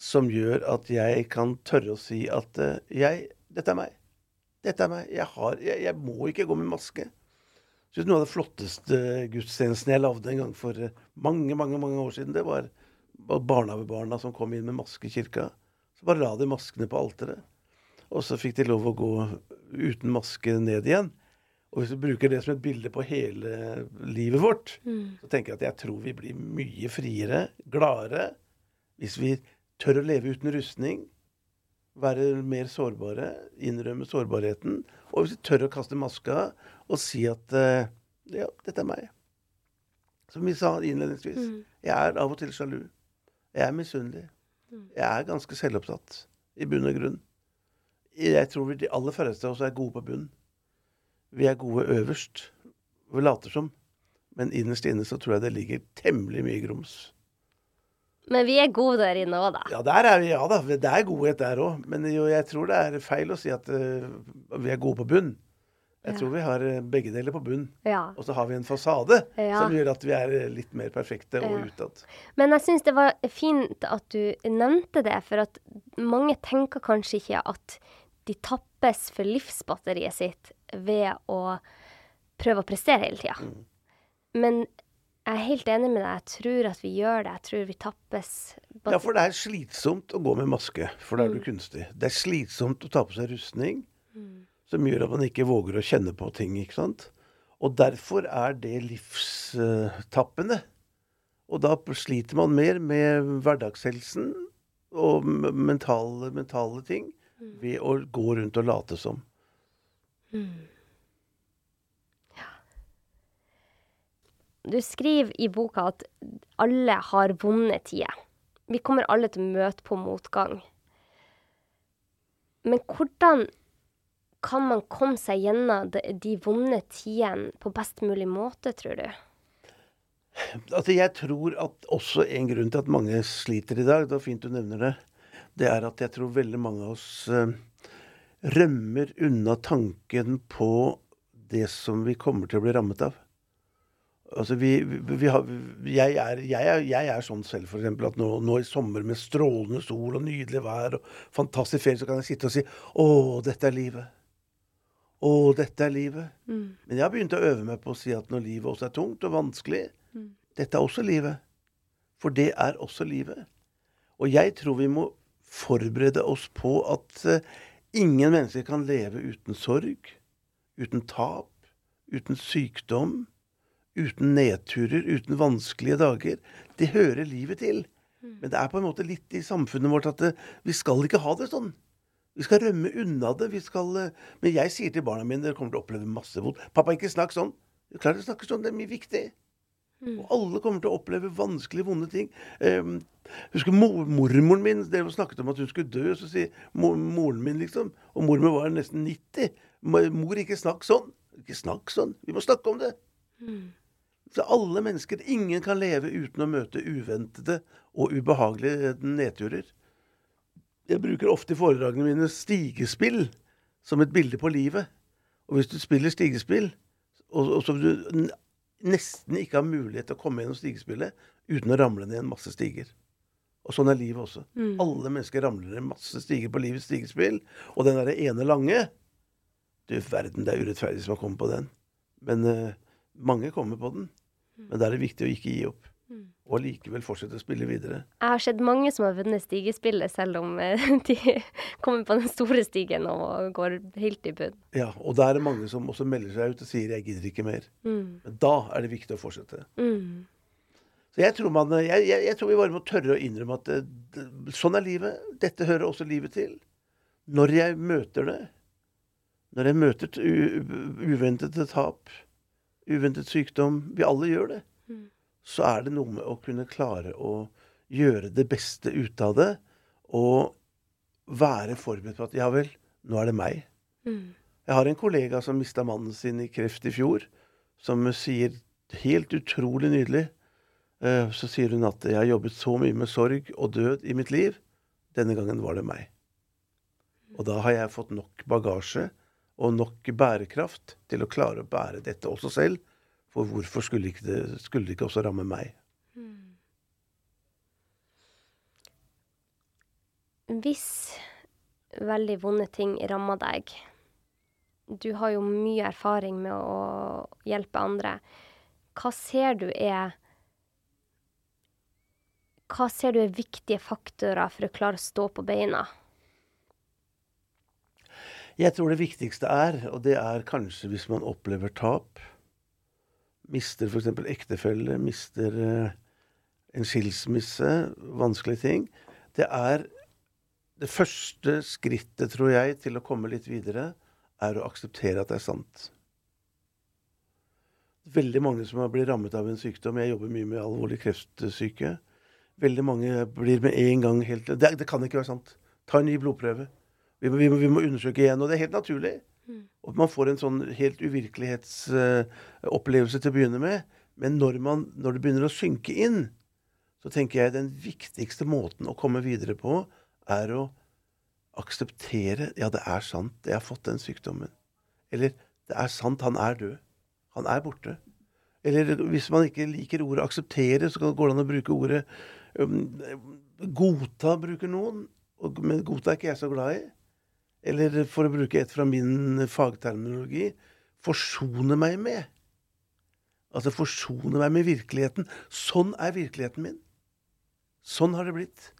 som gjør at jeg kan tørre å si at eh, jeg Dette er meg. Dette er meg. Jeg, har, jeg, jeg må ikke gå med maske. Synes Noe av det flotteste gudstjenesten jeg lagde en gang for eh, mange mange, mange år siden, det var barnehagebarna som kom inn med maske i kirka. Så bare la de maskene på alteret. Og så fikk de lov å gå uten maske ned igjen. Og hvis vi bruker det som et bilde på hele livet vårt, så tenker jeg at jeg tror vi blir mye friere, gladere, hvis vi tør å leve uten rustning. Være mer sårbare, innrømme sårbarheten. Og hvis vi tør å kaste maska og si at eh, ja, dette er meg. Som vi sa innledningsvis. Jeg er av og til sjalu. Jeg er misunnelig. Jeg er ganske selvopptatt, i bunn og grunn. Jeg tror vi, de aller færreste av oss er gode på bunn. Vi er gode øverst. Vi later som. Men innerst inne så tror jeg det ligger temmelig mye grums. Men vi er gode der inne òg, da. Ja, der er vi, ja da. Det er godhet der òg. Men jo, jeg tror det er feil å si at uh, vi er gode på bunn. Jeg tror vi har eh, begge deler på bunn. Ja. Og så har vi en fasade Ja. som gjør at vi er eh, litt mer perfekte og Ja. utad. Men jeg syns det var fint at du nevnte det, for at mange tenker kanskje ikke at de tappes for livsbatteriet sitt ved å prøve å prestere hele tida. Men jeg er helt enig med deg. Jeg tror at vi gjør det. Jeg tror vi tappes Ja, for det er slitsomt å gå med maske, for da er du kunstig. Det er slitsomt å ta på seg rustning, som gjør at man ikke våger å kjenne på ting, ikke sant. Og derfor er det livstappende. Og da sliter man mer med hverdagshelsen og mentale, mentale ting ved å gå rundt og late som. Du skriver i boka at alle har vonde tider. Vi kommer alle til å møte på motgang. Men hvordan kan man komme seg gjennom de, de vonde tidene på best mulig måte, tror du? Altså, jeg tror at også en grunn til at mange sliter i dag, det var fint du nevner det, det er at jeg tror veldig mange av oss eh, rømmer unna tanken på det som vi kommer til å bli rammet av. Altså, vi, vi, vi har, jeg, er, jeg, er, jeg er sånn selv, for eksempel, at nå, nå i sommer med strålende sol og nydelig vær og fantastisk ferie, så kan jeg sitte og si Å, dette er livet. Å, dette er livet. Men jeg har begynt å øve meg på å si at når livet også er tungt og vanskelig, dette er også livet. For det er også livet. Og jeg tror vi må forberede oss på at eh, ingen mennesker kan leve uten sorg, uten tap, uten sykdom, uten nedturer, uten vanskelige dager. Det hører livet til. Men det er på en måte litt i samfunnet vårt at det, vi skal ikke ha det sånn. Vi skal rømme unna det. Vi skal, eh, men jeg sier til barna mine dere kommer til å oppleve masse vondt. Pappa, ikke snakk sånn. Klart du snakker sånn. Det er mye viktig. Og alle kommer til å oppleve vanskelige, vonde ting. Um, husker mor, mormoren min dere snakket om at hun skulle dø. Så sier mor, moren min, liksom Og mormor var nesten 90. Mor, ikke snakk sånn. Ikke snakk sånn. Vi må snakke om det. Så alle mennesker Ingen kan leve uten å møte uventede og ubehagelige nedturer. Jeg bruker ofte i foredragene mine stigespill som et bilde på livet. Og hvis du spiller stigespill, og, og som du nesten ikke har mulighet til å komme gjennom stigespillet uten å ramle ned en masse stiger. Og sånn er livet også. Alle mennesker ramler ned masse stiger på livets stigespill. Og den derre ene lange Du verden, det er urettferdig som har kommet på den. Men uh, mange kommer på den. Men da er det viktig å ikke gi opp. Og likevel fortsette å spille videre. Jeg har sett mange som har vunnet stigespillet, selv om eh, de kommer på den store stigen og går helt i bunn. Ja, Og da er det mange som også melder seg ut og sier 'jeg gidder ikke mer'. Men da er det viktig å fortsette. Mm. Så jeg tror, man, jeg, jeg, jeg tror vi bare må tørre å innrømme at det, det, sånn er livet. Dette hører også livet til. Når jeg møter det, når jeg møter u- uventede tap, uventet sykdom Vi alle gjør det. Så er det noe med å kunne klare å gjøre det beste ut av det. Og være forberedt på at ja vel, nå er det meg. Jeg har en kollega som mista mannen sin i kreft i fjor, som sier helt utrolig nydelig Eh, Så sier hun at jeg har jobbet så mye med sorg og død i mitt liv. Denne gangen var det meg. Og da har jeg fått nok bagasje og nok bærekraft til å klare å bære dette også selv. For hvorfor skulle ikke det, skulle det ikke også ramme meg? Hvis veldig vonde ting rammer deg Du har jo mye erfaring med å hjelpe andre. Hva ser du er Hva ser du er viktige faktorer for å klare å stå på beina? Jeg tror det viktigste er, og det er kanskje hvis man opplever tap, mister f.eks. ektefelle, mister eh, en skilsmisse, vanskelige ting, det er det første skrittet, tror jeg, til å komme litt videre, er å akseptere at det er sant. Veldig mange som blitt rammet av en sykdom Jeg jobber mye med alvorlig kreftsyke. Veldig mange blir med en gang helt Det, det kan ikke være sant. Ta en ny blodprøve. Vi må, vi, må, vi må undersøke igjen. Og det er helt naturlig. Og man får en sånn helt uvirkelighetsopplevelse til å begynne med. Men når, man, når det begynner å synke inn, så tenker jeg den viktigste måten å komme videre på, er å akseptere Ja, det er sant, jeg har fått den sykdommen. Eller Det er sant, han er død. Han er borte. Eller hvis man ikke liker ordet akseptere, så går det an å bruke ordet um, godta, bruker noen. Men godta er ikke jeg så glad i. Eller for å bruke et fra min fagterminologi forsone meg med. Altså forsone meg med virkeligheten. Sånn er virkeligheten min. Sånn har det blitt.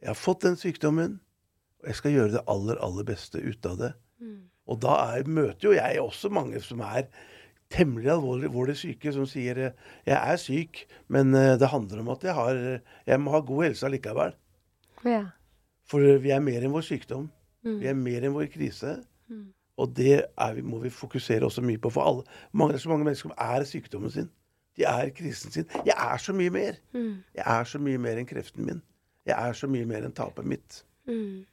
Jeg har fått den sykdommen, og jeg skal gjøre det aller, aller beste ut av det. Mm. Og da er, møter jo jeg også mange som er temmelig alvorlig, syke, som sier jeg er syk, men eh, det handler om at jeg, har, jeg må ha god helse allikevel. Ja. For vi er mer enn vår sykdom. Mm. Vi er mer enn vår krise. Mm. Og det vi, må vi fokusere også mye på. For alle, mange, så mange mennesker som er sykdommen sin. De er krisen sin. Jeg er så mye mer. Mm. Jeg er så mye mer enn kreften min. Jeg er så mye mer enn tapet mitt. Mm.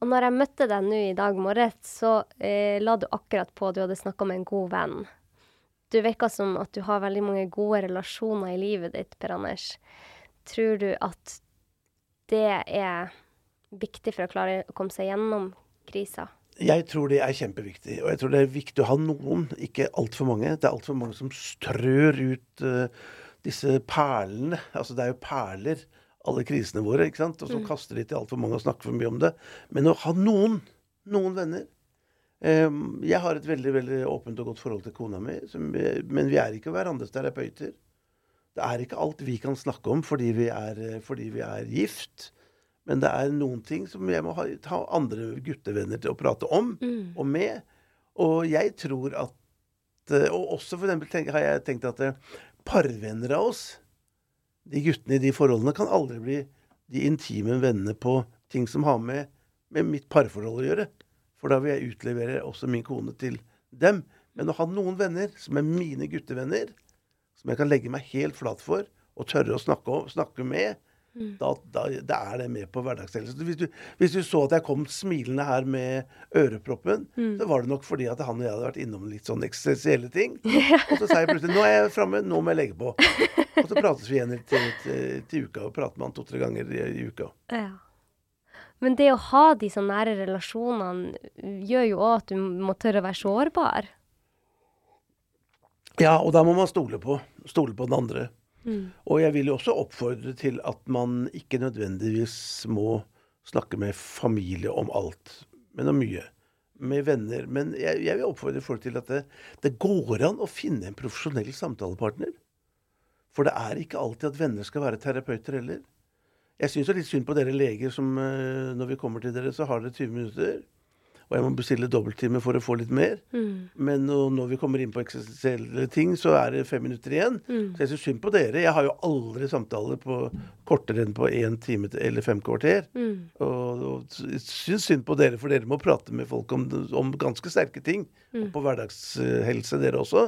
Og når jeg møtte deg nå i dag morges, så eh, la du akkurat på at du hadde snakka med en god venn. Du virka som at du har veldig mange gode relasjoner i livet ditt, Per Anders. Tror du at det er viktig for å klare å komme seg gjennom krisa? Jeg tror det er kjempeviktig. Og jeg tror det er viktig å ha noen, ikke altfor mange. Det er altfor mange som strør ut uh, disse perlene. Altså det er jo perler, alle krisene våre, ikke sant. Og så mm. kaster de til altfor mange og snakker for mye om det. Men å ha noen, noen venner um, Jeg har et veldig veldig åpent og godt forhold til kona mi, som, men vi er ikke hverandres terapeuter. Det er ikke alt vi kan snakke om fordi vi er, fordi vi er gift. Men det er noen ting som jeg må ha, ta andre guttevenner til å prate om mm. og med. Og jeg tror at eh, Og også for eksempel har jeg tenkt at eh, parvenner av oss, de guttene i de forholdene, kan aldri bli de intime vennene på ting som har med, med mitt parforhold å gjøre. For da vil jeg utlevere også min kone til dem. Men å ha noen venner som er mine guttevenner, som jeg kan legge meg helt flat for og tørre å snakke, snakke med, Mm. Da, da, da, er det med på hverdagshelsen. Hvis, hvis, du så at jeg kom smilende her med øreproppen, mm. så var det nok fordi at han og jeg hadde vært innom litt sånn eksistensielle ting. og så sa jeg plutselig 'Nå er jeg framme. Nå må jeg legge på'. og så prates vi igjen til, til, til uka, og prater med han to-tre ganger i, i, uka. Ja. Men det å ha de så nære relasjonene gjør jo òg at du må tørre å være sårbar. Ja, og da må man stole på, stole på den andre. Mm. Og jeg vil jo også oppfordre til at man ikke nødvendigvis må snakke med familie om alt, men om mye. Med venner. Men jeg, jeg vil oppfordre folk til at det, det, går an å finne en profesjonell samtalepartner. For det er ikke alltid at venner skal være terapeuter heller. Jeg syns litt synd på dere leger som eh, når vi kommer til dere, så har dere 20 minutter og jeg må bestille dobbelttime for å få litt mer. Mm. Men når vi kommer inn på eksistensielle ting, så er det fem minutter igjen. Mm. Så jeg syns synd på dere. Jeg har jo aldri samtaler på kortere enn på én time eller fem kvarter. Mm. Og, og syns synd på dere, for dere må prate med folk om, om ganske sterke ting. Og mm. på hverdagshelse, dere også.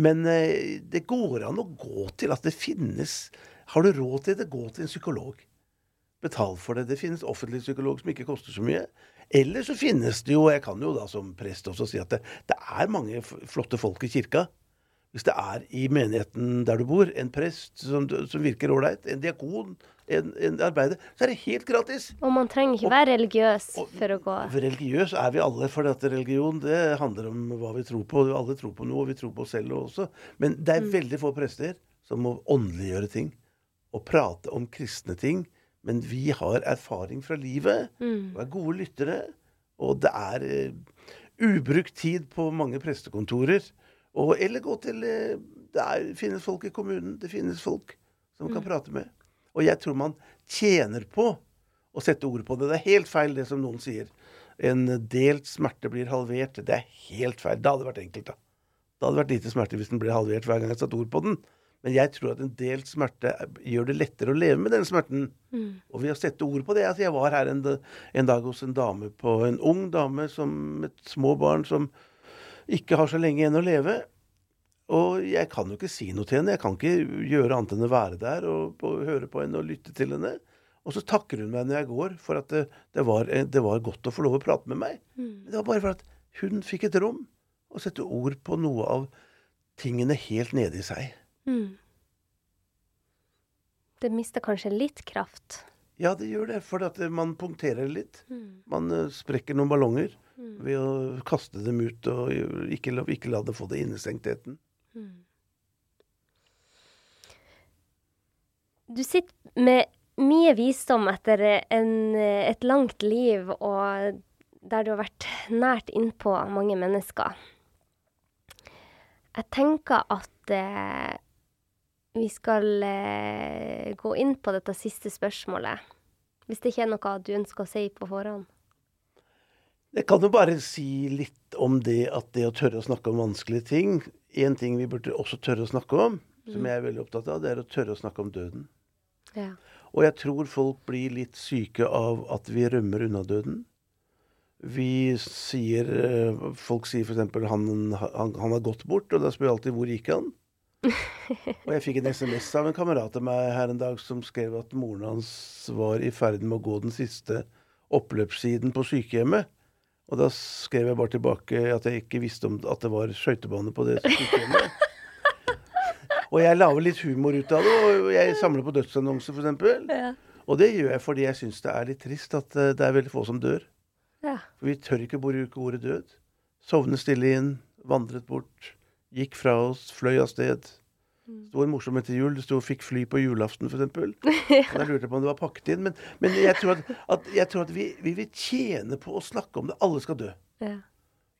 Men eh, det går an å gå til at det finnes Har du råd til det, gå til en psykolog. Betal for det. Det finnes offentlig psykolog som ikke koster så mye. Eller så finnes det jo, jeg kan jo da som prest også si at det, det er mange flotte folk i kirka. Hvis det er i menigheten der du bor, en prest som, som virker ålreit, en diakon, en, en, arbeider, så er det helt gratis. Og man trenger ikke og, være religiøs og, for å gå Religiøs er vi alle, for at religion det handler om hva vi tror på. Alle tror på noe, og vi tror på oss selv også. Men det er mm. veldig få prester som må åndeliggjøre ting. Og prate om kristne ting men vi har erfaring fra livet mm. og er gode lyttere. Og det er uh, ubrukt tid på mange prestekontorer. Og, eller gå til uh, Det er, finnes folk i kommunen. Det finnes folk som mm. kan prate med. Og jeg tror man tjener på å sette ord på det. Det er helt feil det som noen sier. En delt smerte blir halvert. Det er helt feil. Det hadde vært enkelt, da. Det hadde vært lite smerte hvis den ble halvert hver gang jeg satte ord på den. Men jeg tror at en delt smerte gjør det lettere å leve med den smerten. Mm. Og ved å sette ord på det altså Jeg var her en, en, dag hos en dame på En ung dame som, med små barn som ikke har så lenge igjen å leve. Og jeg kan jo ikke si noe til henne. Jeg kan ikke gjøre annet enn å være der og, og høre på henne og lytte til henne. Og så takker hun meg når jeg går, for at det, det, var, det var, godt å få lov å prate med meg. Mm. Det var bare for at hun fikk et rom å sette ord på noe av tingene helt nede i seg. Mm. Det mister kanskje litt kraft? Ja, det gjør det. For eh, man punkterer litt. Mm. Man eh, sprekker noen ballonger Mm. ved å kaste dem ut og ikke, la- ikke la dem få det innestengtheten. Mm. Du sitter med mye visdom etter en, et langt liv, og der du har vært nært innpå mange mennesker. Jeg tenker at eh, vi skal eh, gå inn på dette siste spørsmålet. Hvis det ikke er noe du ønsker å si på forhånd. Jeg kan jo bare si litt om det at det å tørre å snakke om vanskelige ting En ting vi burde også tørre å snakke om, som jeg er veldig opptatt av, det er å tørre å snakke om døden. Ja. Og jeg tror folk blir litt syke av at vi rømmer unna døden. Vi sier eh, Folk sier f.eks. Han, han, han har gått bort, og da spør jeg alltid hvor gikk han? Og jeg fikk en SMS av en kamerat av meg her en dag som skrev at moren hans var i ferd med å gå den siste oppløpssiden på sykehjemmet. Og da skrev jeg bare tilbake at jeg ikke visste om at det var skøytebane på det sykehjemmet. og jeg lager litt humor ut av det, og jeg samler på dødsannonser f.eks. Ja. Og det gjør jeg fordi jeg syns det er litt trist at eh, det er veldig få som dør. ja. For vi tør ikke bruke ordet død. Sovne stille inn, vandret bort, gikk fra oss, fløy av sted. Stor morsomhet til jul. Det sto 'fikk fly på julaften', f.eks. Lurte jeg på om det var pakket inn. Men, men jeg tror at, at, jeg tror at vi, vi vil tjene på å snakke om det. Alle skal dø. ja.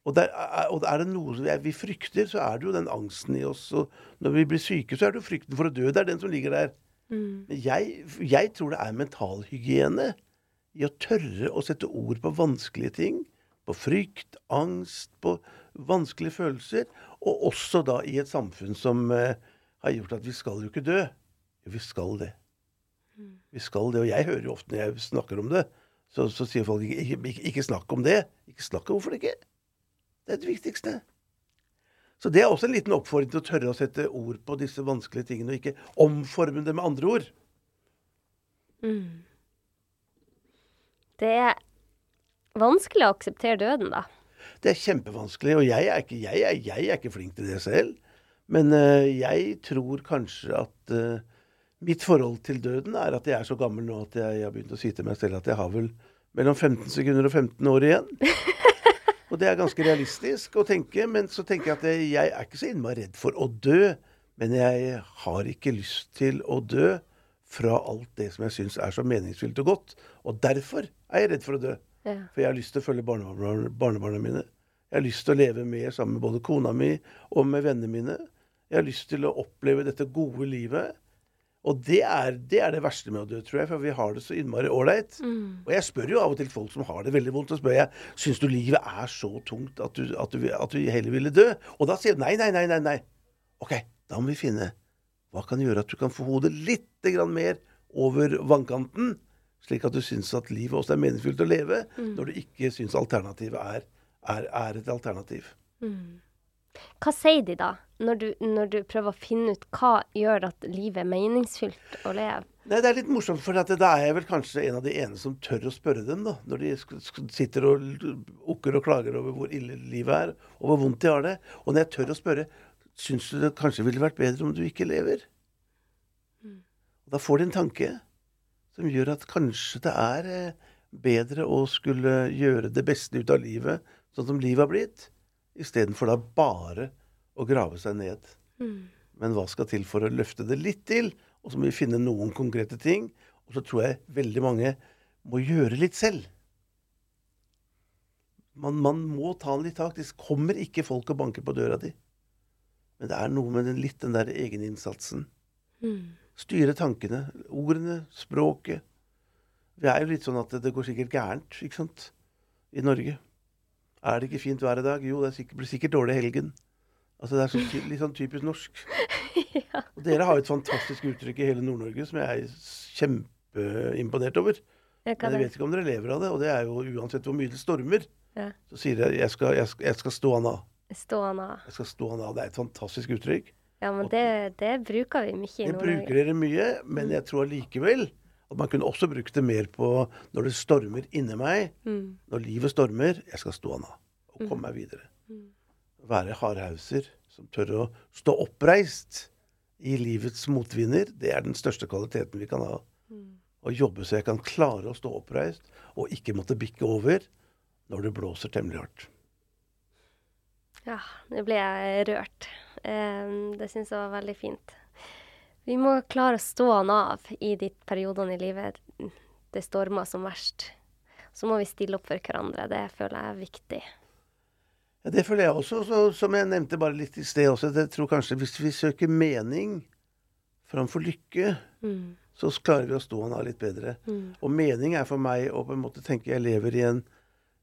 Og, der, er- og er det noe vi, vi frykter, så er det jo den angsten i oss. Og når vi blir syke, så er det jo frykten for å dø. Det er den som ligger der. Mm. Men jeg, jeg tror det er mentalhygiene i å tørre å sette ord på vanskelige ting. På frykt, angst, på vanskelige følelser. Og også da i et samfunn som eh, har gjort at vi skal jo ikke dø. Vi skal det. Vi skal det. Og jeg hører jo ofte når jeg snakker om det, så, så sier folk ikke, ikke, ikke, snakk om det. Ikke snakk om hvorfor ikke. Det er det viktigste. Så det er også en liten oppfordring til å tørre å sette ord på disse vanskelige tingene, og ikke omforme det med andre ord. Mm. Det er vanskelig å akseptere døden, da. Det er kjempevanskelig, og jeg er ikke, jeg er, jeg er ikke flink til det selv. Men uh, jeg tror kanskje at uh, mitt forhold til døden er at jeg er så gammel nå at jeg har begynt å si til meg selv at jeg har vel mellom 15 sekunder og 15 år igjen. Og det er ganske realistisk å tenke, men så tenker jeg at jeg, jeg er ikke så innmari redd for å dø. Men jeg har ikke lyst til å dø fra alt det som jeg syns er så meningsfylt og godt. Og derfor er jeg redd for å dø. Ja. For jeg har lyst til å følge barnebarna, barnebarna mine. Jeg har lyst til å leve mer sammen med både kona mi og med vennene mine. Jeg har lyst til å oppleve dette gode livet. Og det er, det er det verste med å dø, tror jeg, for vi har det så innmari ålreit. Mm. Og jeg spør jo av og til folk som har det veldig vondt, så spør jeg syns du livet er så tungt at du, at, du, at du heller ville dø. Og da sier de nei, nei, nei, nei. nei. OK, da må vi finne hva kan gjøre at du kan få hodet litt grann mer over vannkanten, slik at du syns at livet også er meningsfylt å leve, når du ikke syns alternativet er, er, er et alternativ. Mm. Hva sier de da, når du, når du prøver å finne ut hva gjør at livet er meningsfylt å leve? Nei, Det er litt morsomt, for da er jeg vel kanskje en av de ene som tør å spørre dem, da. Når de sitter og okker og klager over hvor ille livet er, og hvor vondt de har det. Og når jeg tør å spørre Syns du det kanskje ville vært bedre om du ikke lever? Mm. da får de en tanke som gjør at kanskje det er eh, bedre å skulle gjøre det beste ut av livet, sånn som livet har blitt, istedenfor da bare å grave seg ned. Men hva skal til for å løfte det litt til? Og så må vi finne noen konkrete ting. Og så tror jeg veldig mange må gjøre litt selv. Man, man må ta litt tak. Det kommer ikke folk og banker på døra di. Men det er noe med den, litt den der egeninnsatsen. Mm. Styre tankene, ordene, språket. Vi er jo litt sånn at det, det går sikkert gærent, ikke sant, i Norge. Er det ikke fint vær i dag? Jo, det er sikkert, blir sikkert dårlig i helgen. Altså Det er så, litt sånn typisk norsk. Og dere har jo et fantastisk uttrykk i hele Nord-Norge som jeg er kjempeimponert over. Men jeg vet ikke om dere lever av det. Og det er jo uansett hvor mye det stormer, Ja. så sier dere jeg jeg, jeg skal, stå han av. stå han av. Jeg skal stå han av. Det er et fantastisk uttrykk. Ja, men det, det bruker vi mye i Nord-Norge. bruker dere mye, men jeg tror allikevel at man kunne også brukt det mer på når det stormer inni meg. Mm. Når livet stormer, jeg skal stå anna og komme meg videre. Mm. Være hardhauser som tør å stå oppreist i livets motvinder. Det er den største kvaliteten vi kan ha. Å jobbe så jeg kan klare å stå oppreist og ikke måtte bikke over når det blåser temmelig hardt. Ja, nå ble jeg rørt. Eh, det syns jeg var veldig fint. Vi må klare å stå han av i de periodene i livet det stormer som verst. Så må vi stille opp for hverandre. Det føler jeg er viktig. Ja, Det føler jeg også. Så, som jeg nevnte bare litt i sted også. Jeg tror kanskje hvis vi søker mening framfor lykke, Mm. så klarer vi å stå han av litt bedre. Mm. Og mening er for meg å på en måte tenke jeg lever i en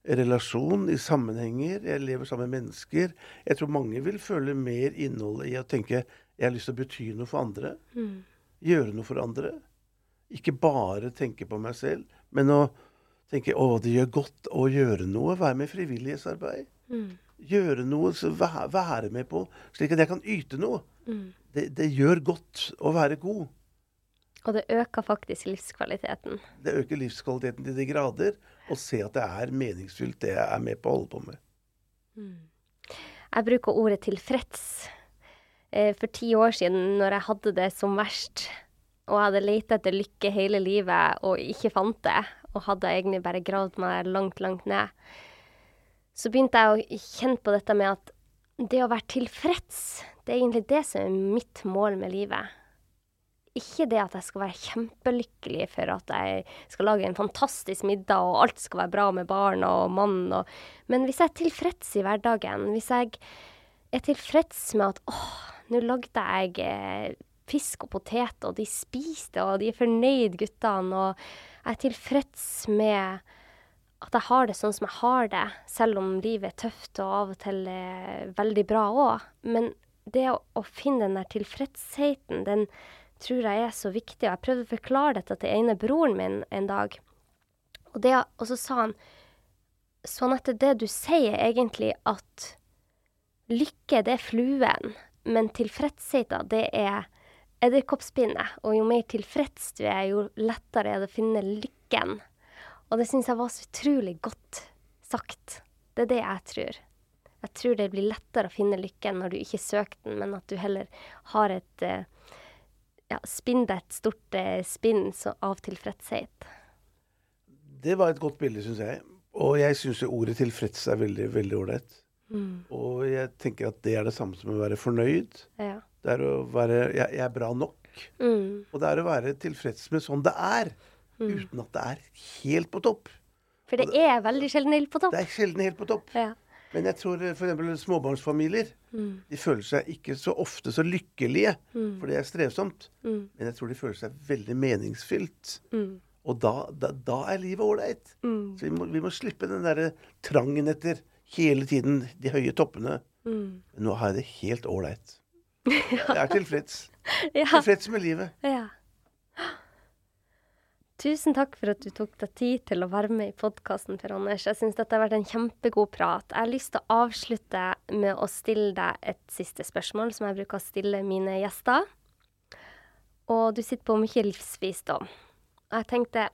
relasjon, i sammenhenger. Jeg lever sammen med mennesker. Jeg tror mange vil føle mer innhold i å tenke jeg har lyst til å bety noe for andre. Mm. Gjøre noe for andre. Ikke bare tenke på meg selv, men å tenke å, det gjør godt å gjøre noe. Være med i frivillighetsarbeid. Mm. Gjøre noe, være med på, slik at jeg kan yte noe. Mm. Det, det gjør godt å være god. Og det øker faktisk livskvaliteten. Det øker livskvaliteten til de grader. Å se at det er meningsfylt, det jeg er med på å holde på med. Jeg bruker ordet tilfreds. Eh, For ti år siden, når jeg hadde det som verst, og hadde lett etter lykke hele livet og ikke fant det, og hadde egentlig bare gravd meg langt, langt ned, så begynte jeg å kjenne på dette med at det å være tilfreds, det er egentlig det som er mitt mål med livet. Ikke det at jeg skal være kjempelykkelig for at jeg skal lage en fantastisk middag, og alt skal være bra med barna og mannen, og Men hvis jeg er tilfreds i hverdagen, hvis jeg er tilfreds med at åh, nå lagde jeg eh, fisk og potet, og de spiste, og de er fornøyd, guttene, og jeg er tilfreds med at jeg har det sånn som jeg har det, selv om livet er tøft og av og til er veldig bra òg. Men det å, å finne den der tilfredsheten, den tror jeg er så viktig. Og jeg prøvde å forklare dette til ene broren min en dag. Og, det, og så sa han sånn at det du sier egentlig at lykke, det er fluen, men tilfredsheten, det er edderkoppspinnet. Og jo mer tilfreds du er, jo lettere er det å finne lykken. Og det syns jeg var så utrolig godt sagt. Det er det jeg tror. Jeg tror det blir lettere å finne lykken når du ikke søker den, men at du heller har et eh, ja, Spinn deg et stort eh, spinn så, av tilfredshet. Det var et godt bilde, syns jeg. Og jeg syns ordet 'tilfreds' er veldig veldig ålreit. Og jeg tenker at det er det samme som å være fornøyd. Ja. Det er å være jeg, jeg er bra nok. Mm. Og det er å være tilfreds med sånn det er. Uten at det er helt på topp. For det er veldig sjelden helt på topp. Det er sjelden helt på topp. Ja. Men jeg tror f.eks. småbarnsfamilier de føler seg ikke så ofte så lykkelige, for det er strevsomt. Mm. Men jeg tror de føler seg veldig meningsfylt. Mm. Og da, da, da er livet ålreit. Mm. Så vi må, vi må slippe den derre trangen etter hele tiden de høye toppene. Mm. Nå har jeg det helt ålreit. Jeg er tilfreds. Ja. Tilfreds med livet. ja. Tusen takk for at du tok deg tid til å være med i podkasten, Per Anders. Jeg syns dette har vært en kjempegod prat. Jeg har lyst til å avslutte med å stille deg et siste spørsmål, som jeg bruker å stille mine gjester. Og du sitter på mye livsvisdom. Og jeg tenkte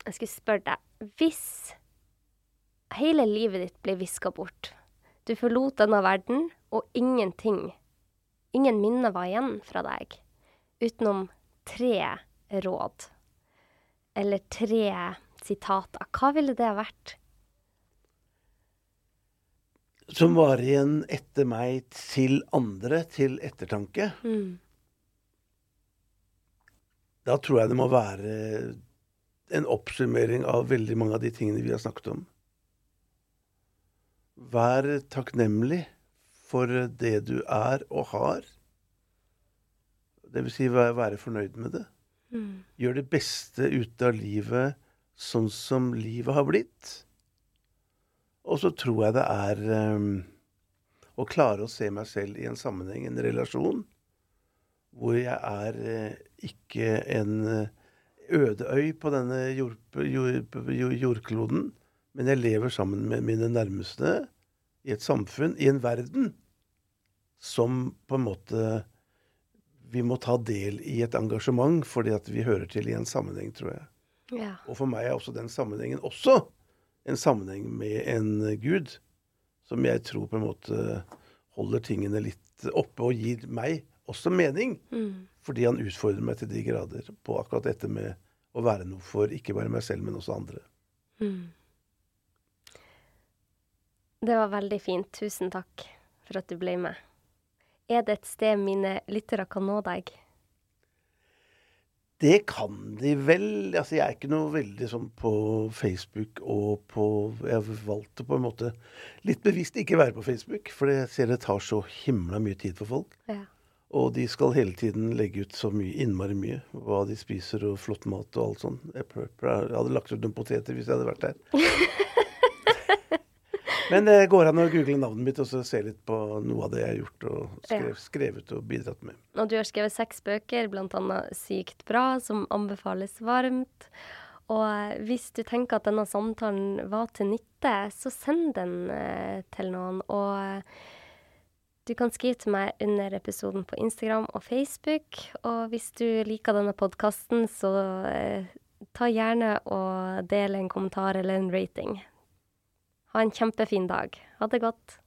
jeg skulle spørre deg Hvis hele livet ditt ble viska bort, du forlot denne verden, og ingenting, ingen minner var igjen fra deg, utenom tre råd eller tre sitater, hva ville det vært? Som var igjen etter meg til andre, til ettertanke. Mm. Da tror jeg det må være en oppsummering av veldig mange av de tingene vi har snakket om. Vær takknemlig for det du er og har. Det vil si være fornøyd med det. Mm. Gjør det beste ut av livet sånn som livet har blitt. Og så tror jeg det er um, å klare å se meg selv i en sammenheng, en relasjon, hvor jeg er uh, ikke en ødeøy øde på denne jord, jord, jord, jordkloden, men jeg lever sammen med mine nærmeste i et samfunn, i en verden, som på en måte vi må ta del i et engasjement fordi at vi hører til i en sammenheng, tror jeg. Ja. Og for meg er også den sammenhengen også en sammenheng med en gud, som jeg tror på en måte holder tingene litt oppe og gir meg også mening. Mm. Fordi han utfordrer meg til de grader på akkurat dette med å være noe for ikke bare meg selv, men også andre. Mm. Det var veldig fint. Tusen takk for at du ble med. Er det et sted mine lyttere kan nå deg? Det kan de vel. Altså, jeg er ikke noe veldig sånn på Facebook og på Jeg har valgt å på en måte litt bevisst ikke være på Facebook, for jeg ser det tar så himla mye tid for folk. Ja. Og de skal hele tiden legge ut så mye, innmari mye, hva de spiser og flott mat og alt sånn. Jeg, jeg hadde lagt ut noen poteter hvis jeg hadde vært der. Men det går an å google navnet mitt og så se litt på noe av det jeg har gjort og skrev, skrevet og bidratt med. Og du har skrevet seks bøker, bl.a. Sykt bra, som anbefales varmt. Og eh, hvis du tenker at denne samtalen var til nytte, så send den eh, til noen. Og eh, du kan skrive til meg under episoden på Instagram og Facebook. Og hvis du liker denne podkasten, så eh, ta gjerne og del en kommentar eller en rating. Ha en kjempefin dag. Ha det godt.